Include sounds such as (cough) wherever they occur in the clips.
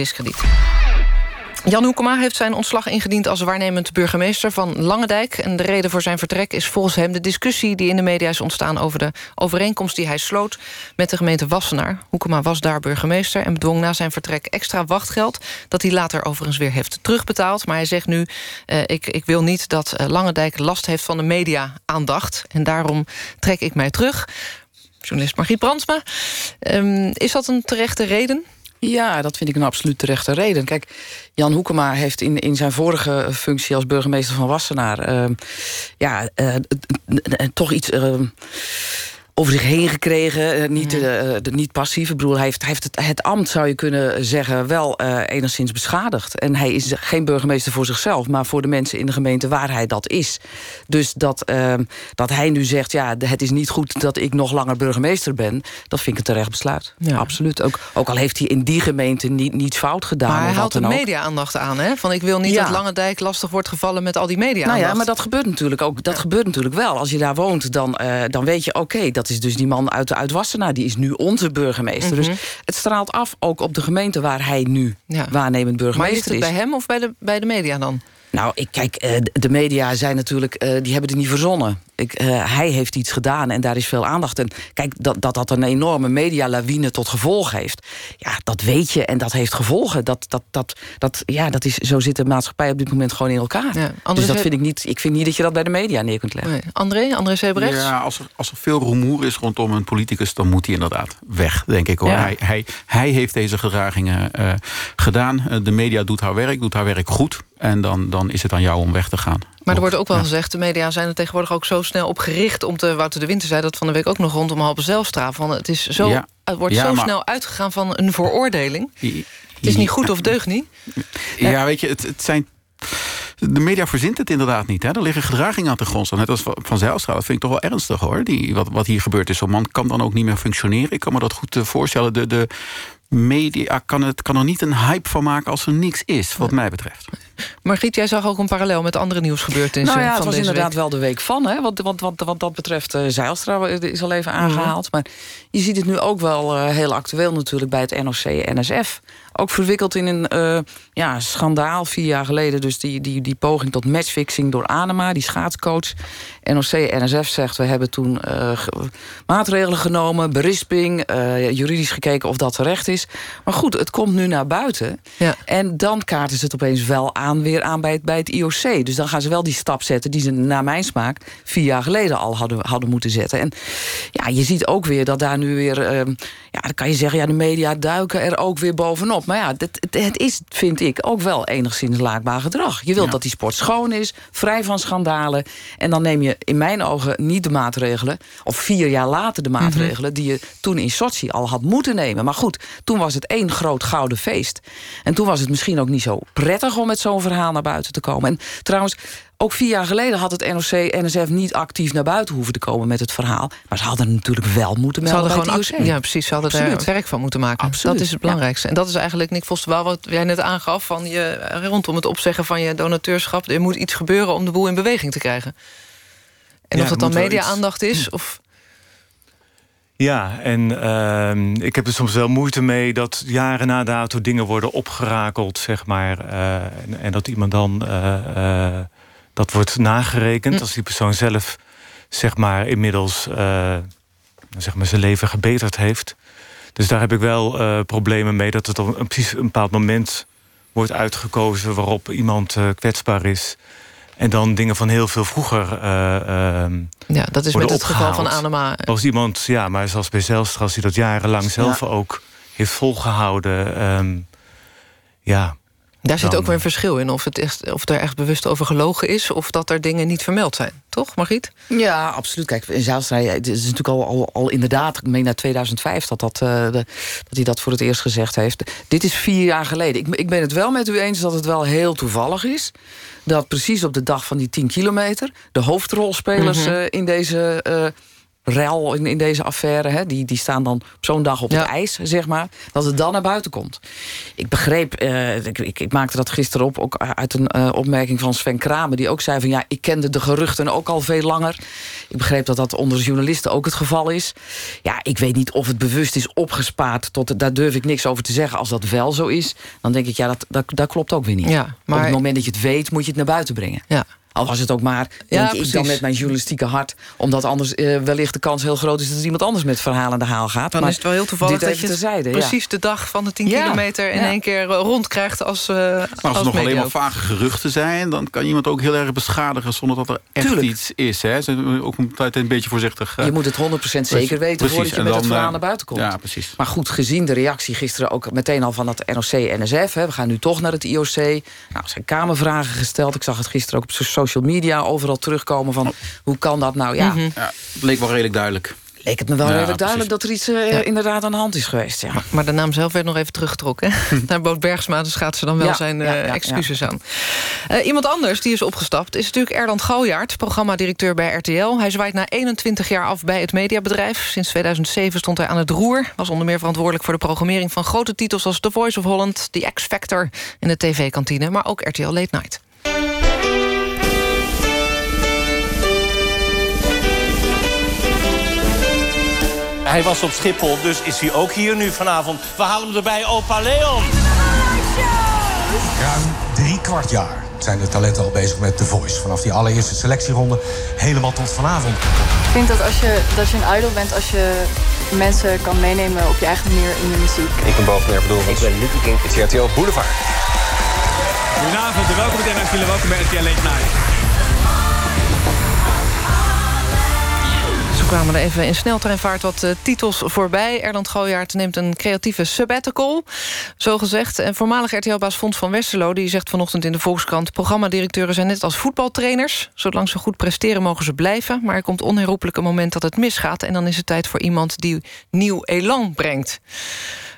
discrediet. Jan Hoekema heeft zijn ontslag ingediend als waarnemend burgemeester van Langendijk. En de reden voor zijn vertrek is volgens hem de discussie die in de media is ontstaan over de overeenkomst die hij sloot met de gemeente Wassenaar. Hoekema was daar burgemeester en bedwong na zijn vertrek extra wachtgeld dat hij later overigens weer heeft terugbetaald. Maar hij zegt nu, uh, ik, ik wil niet dat uh, Langendijk last heeft van de media-aandacht. En daarom trek ik mij terug. Journalist Margriet Brandsma. Um, is dat een terechte reden? Ja, dat vind ik een absoluut terechte reden. Kijk, Jan Hoekema heeft in, in zijn vorige functie als burgemeester van Wassenaar... Uh, ja, uh, toch iets... Uh, over zich heen gekregen. Uh, niet, uh, de, niet passief. Ik bedoel, hij heeft, hij heeft het, het ambt, zou je kunnen zeggen, wel uh, enigszins beschadigd. En hij is geen burgemeester voor zichzelf, maar voor de mensen in de gemeente waar hij dat is. Dus dat, ehm, dat hij nu zegt, ja, het is niet goed dat ik nog langer burgemeester ben, dat vind ik een terecht besluit. Ja. Absoluut. Ook, ook al heeft hij in die gemeente niet, niets fout gedaan. Maar hij haalt de media-aandacht aan, hè? Van ik wil niet ja. dat Langendijk lastig wordt gevallen met al die media-aandacht. Nou ja, maar dat gebeurt natuurlijk ook. Dat gebeurt natuurlijk wel. Als je daar woont, dan, dan weet je, oké, okay, dat is dus die man uit, uit Wassenaar. Die is nu onze burgemeester. Mm -hmm. Dus het straalt af ook op de gemeente waar hij nu ja. waarnemend burgemeester is. Maar is het bij hem of bij de, bij de media dan? Nou, ik, kijk, de media zijn natuurlijk, die hebben het niet verzonnen. Ik, uh, hij heeft iets gedaan en daar is veel aandacht. En kijk, dat dat, dat een enorme medialawine tot gevolg heeft... ja, dat weet je en dat heeft gevolgen. Dat, dat, dat, dat, ja, dat is, zo zit de maatschappij op dit moment gewoon in elkaar. Ja, dus dat vind ik niet... Ik vind niet dat je dat bij de media neer kunt leggen. Nee. André, André Sebrechts? Ja, als er, als er veel rumoer is rondom een politicus... dan moet hij inderdaad weg, denk ik. Hoor. Ja. Hij, hij, hij heeft deze gedragingen uh, gedaan. De media doet haar werk, doet haar werk goed... En dan, dan is het aan jou om weg te gaan. Maar er wordt ook wel ja. gezegd, de media zijn er tegenwoordig ook zo snel op gericht... om te, Wouter de Winter zei dat van de week ook nog rondom halve zelfstraat. Van het, is zo, ja. het wordt ja, zo maar... snel uitgegaan van een veroordeling. het is niet goed of deugt niet. Ja, weet je, het, het zijn de media verzint het inderdaad niet. Hè? Er liggen gedragingen aan de grond. Net als Van Zijlstra, dat vind ik toch wel ernstig hoor. Die, wat, wat hier gebeurd is. Zo'n man kan dan ook niet meer functioneren. Ik kan me dat goed uh, voorstellen. De, de media kan, het, kan er niet een hype van maken als er niks is, wat mij betreft. Margriet, jij zag ook een parallel met andere nieuwsgebeurtenissen nou ja, van het was inderdaad week. wel de week van. Hè? Wat, wat, wat, wat dat betreft, uh, Zijlstra is al even aangehaald. Mm. Maar je ziet het nu ook wel uh, heel actueel natuurlijk bij het NOC-NSF. Ook verwikkeld in een uh, ja, schandaal vier jaar geleden. Dus die, die, die poging tot matchfixing door Anema, die schaatscoach. NOC-NSF zegt, we hebben toen maatregelen genomen, berisping... juridisch gekeken of dat terecht is. Maar goed, het komt nu naar buiten. Ja. En dan kaarten ze het opeens wel aan weer aan bij het, bij het IOC. Dus dan gaan ze wel die stap zetten die ze naar mijn smaak... vier jaar geleden al hadden, hadden moeten zetten. En ja, je ziet ook weer dat daar nu weer... Uh, ja, dan kan je zeggen, ja, de media duiken er ook weer bovenop. Maar ja, het, het, het is, vind ik, ook wel enigszins laakbaar gedrag. Je wilt ja. dat die sport schoon is, vrij van schandalen. En dan neem je in mijn ogen niet de maatregelen... of vier jaar later de maatregelen... Mm -hmm. die je toen in Sochi al had moeten nemen. Maar goed, toen was het één groot gouden feest. En toen was het misschien ook niet zo prettig om met zo'n verhaal naar buiten te komen. En trouwens, ook vier jaar geleden had het NOC-NSF niet actief naar buiten hoeven te komen met het verhaal. Maar ze hadden natuurlijk wel moeten melden ze hadden gewoon Ja, precies. Ze hadden Absoluut. er werk van moeten maken. Absoluut. Dat is het belangrijkste. Ja. En dat is eigenlijk, Nick Vosterwaal, wat jij net aangaf... Van je, rondom het opzeggen van je donateurschap. Er moet iets gebeuren om de boel in beweging te krijgen. En ja, of dat dan media-aandacht is... Of ja, en uh, ik heb er soms wel moeite mee dat jaren na dato dingen worden opgerakeld, zeg maar. Uh, en, en, dat iemand dan uh, uh, dat wordt nagerekend hm. als die persoon zelf, zeg maar, inmiddels zeg maar, zijn leven gebeterd heeft. Dus daar heb ik wel problemen mee dat het op een, precies een bepaald moment wordt uitgekozen waarop iemand kwetsbaar is. En dan dingen van heel veel vroeger uh, uh, Ja, dat is met het geval van Anema. Als iemand, ja, maar zoals bij Zelstra... als hij dat jarenlang zelf ja. ook heeft volgehouden... Um, ja, daar zit ook weer een verschil in. Of, het echt, of er echt bewust over gelogen is... of dat er dingen niet vermeld zijn. Toch, Margriet? Ja, absoluut. Kijk, in Zijlstra, het is natuurlijk al, al, al inderdaad... ik meen naar 2005 dat, dat, uh, de, dat hij dat voor het eerst gezegd heeft. Dit is vier jaar geleden. Ik, ik ben het wel met u eens dat het wel heel toevallig is... dat precies op de dag van die 10 kilometer... de hoofdrolspelers mm -hmm. uh, in deze... Uh, rel in, in deze affaire... Hè, die, die staan dan op zo'n dag op het ijs, zeg maar... dat het dan naar buiten komt. Ik begreep, uh, ik, ik, ik, maakte dat gisteren op... ook uit een uh, opmerking van Sven Kramer... die ook zei van ja, ik kende de geruchten ook al veel langer. Ik begreep dat dat onder journalisten ook het geval is. Ja, ik weet niet of het bewust is opgespaard... Tot, daar durf ik niks over te zeggen. Als dat wel zo is, dan denk ik... ja, dat, dat, dat klopt ook weer niet. Ja, maar... Op het moment dat je het weet, moet je het naar buiten brengen. Ja. Al was het ook maar, denk ik dan met mijn journalistieke hart... omdat anders uh, wellicht de kans heel groot is... dat er iemand anders met verhalen aan de haal gaat. Dan maar is het wel heel toevallig dat je precies de dag van de 10 kilometer... in één keer rondkrijgt als uh, Maar als, het nog alleen maar vage geruchten zijn... dan kan iemand ook heel erg beschadigen zonder dat er echt iets is. Hè? Ook altijd een beetje voorzichtig. Uh, je moet het 100% zeker weten voordat je met het verhaal naar buiten komt. Ja, precies. Maar goed, gezien de reactie gisteren ook meteen al van het NOC-NSF... we gaan nu toch naar het IOC. Nou, er zijn kamervragen gesteld. Ik zag het gisteren ook op social media over overal terugkomen van... hoe kan dat nou? Ja, mhm. ja het leek wel redelijk duidelijk leek het me wel redelijk duidelijk dat er iets uh, inderdaad aan de hand is geweest. Ja. Maar, de naam zelf werd nog even teruggetrokken. (laughs) Naar Boot Bergsma, dus gaat ze dan wel zijn uh, excuses aan. Uh, iemand anders die is opgestapt is natuurlijk Erland Gouwjaert... programmadirecteur bij RTL. Hij zwaait na 21 jaar af bij het mediabedrijf. Sinds 2007 stond hij aan het roer. Was onder meer verantwoordelijk voor de programmering van grote titels... als The Voice of Holland, The X Factor in de tv-kantine... maar ook RTL Late Night. Hij was op Schiphol, dus is hij ook hier nu vanavond. We halen hem erbij, opa Leon. Ruim drie kwart jaar zijn de talenten al bezig met The Voice. Vanaf die allereerste selectieronde helemaal tot vanavond. Ik vind dat als je, dat je een idol bent, als je mensen kan meenemen op je eigen manier in je muziek. Ik ben Boven Ervedorens. Ik ben Lucky King. Het is RTL Boulevard. Goedenavond en welkom bij NRC. Welkom bij RTL Late Night. Kwamen er even in sneltreinvaart wat uh, titels voorbij. Erland Gooijaert neemt een creatieve sabbatical, zo gezegd. En voormalig RTL-baas Fons van Westerlo... die zegt vanochtend in de Volkskrant... programmadirecteuren zijn net als voetbaltrainers. Zolang ze goed presteren mogen ze blijven. Maar er komt onherroepelijk een moment dat het misgaat... en dan is het tijd voor iemand die nieuw elan brengt.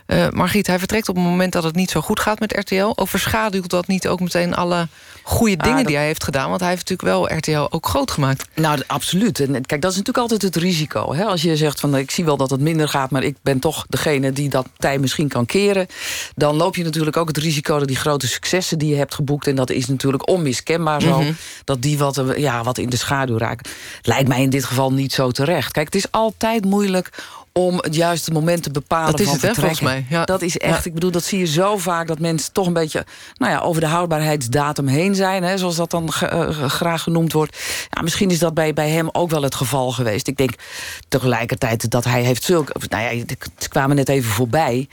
Uh, Margriet, hij vertrekt op het moment dat het niet zo goed gaat met RTL. Overschaduwt dat niet ook meteen alle goede ah, dingen die hij heeft gedaan? Want hij heeft natuurlijk wel RTL ook groot gemaakt. Nou, absoluut. En kijk, dat is natuurlijk altijd het risico. Hè? Als je zegt van ik zie wel dat het minder gaat... maar ik ben toch degene die dat tij misschien kan keren... dan loop je natuurlijk ook het risico dat die grote successen die je hebt geboekt... en dat is natuurlijk onmiskenbaar zo... Mhm. dat die wat, ja, wat in de schaduw raken. Lijkt mij in dit geval niet zo terecht. Kijk, het is altijd moeilijk om het juiste moment te bepalen dat is van het, volgens mij. Ja. Dat is echt, ik bedoel, dat zie je zo vaak... dat mensen toch een beetje nou ja, over de houdbaarheidsdatum heen zijn... Hè, zoals dat dan uh, graag genoemd wordt. Ja, misschien is dat bij, bij hem ook wel het geval geweest. Ik denk tegelijkertijd dat hij heeft zulke... Nou ja, ze kwamen net even voorbij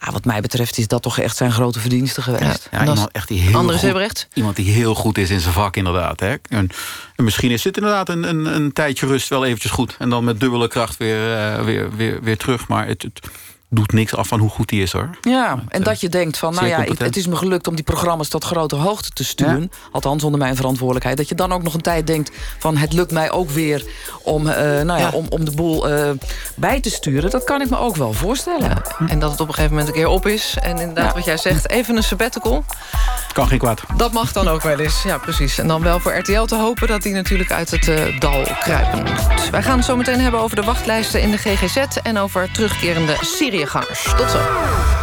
ja, wat mij betreft is dat toch echt zijn grote verdienste geweest. Ja, iemand, echt die heel goed, iemand die heel goed is in zijn vak, inderdaad. Hè. En, misschien is dit inderdaad een, een, een, tijdje rust wel eventjes goed. En dan met dubbele kracht weer, uh, weer, weer, weer terug. Maar het, het doet niks af van hoe goed die is hoor. Ja, en dat je denkt van, nou ja, het is me gelukt om die programma's tot grote hoogte te sturen. Althans, onder mijn verantwoordelijkheid. Dat je dan ook nog een tijd denkt van, het lukt mij ook weer om, uh, nou ja, om, om de boel uh, bij te sturen. Dat kan ik me ook wel voorstellen. En dat het op een gegeven moment een keer op is. En inderdaad, wat jij zegt, even een sabbatical. Kan geen kwaad. Dat mag dan ook wel eens, ja precies. En dan wel voor RTL te hopen dat die natuurlijk uit het uh, dal kruipen. Wij gaan het zo meteen hebben over de wachtlijsten in de GGZ... en over terugkerende Tot zo.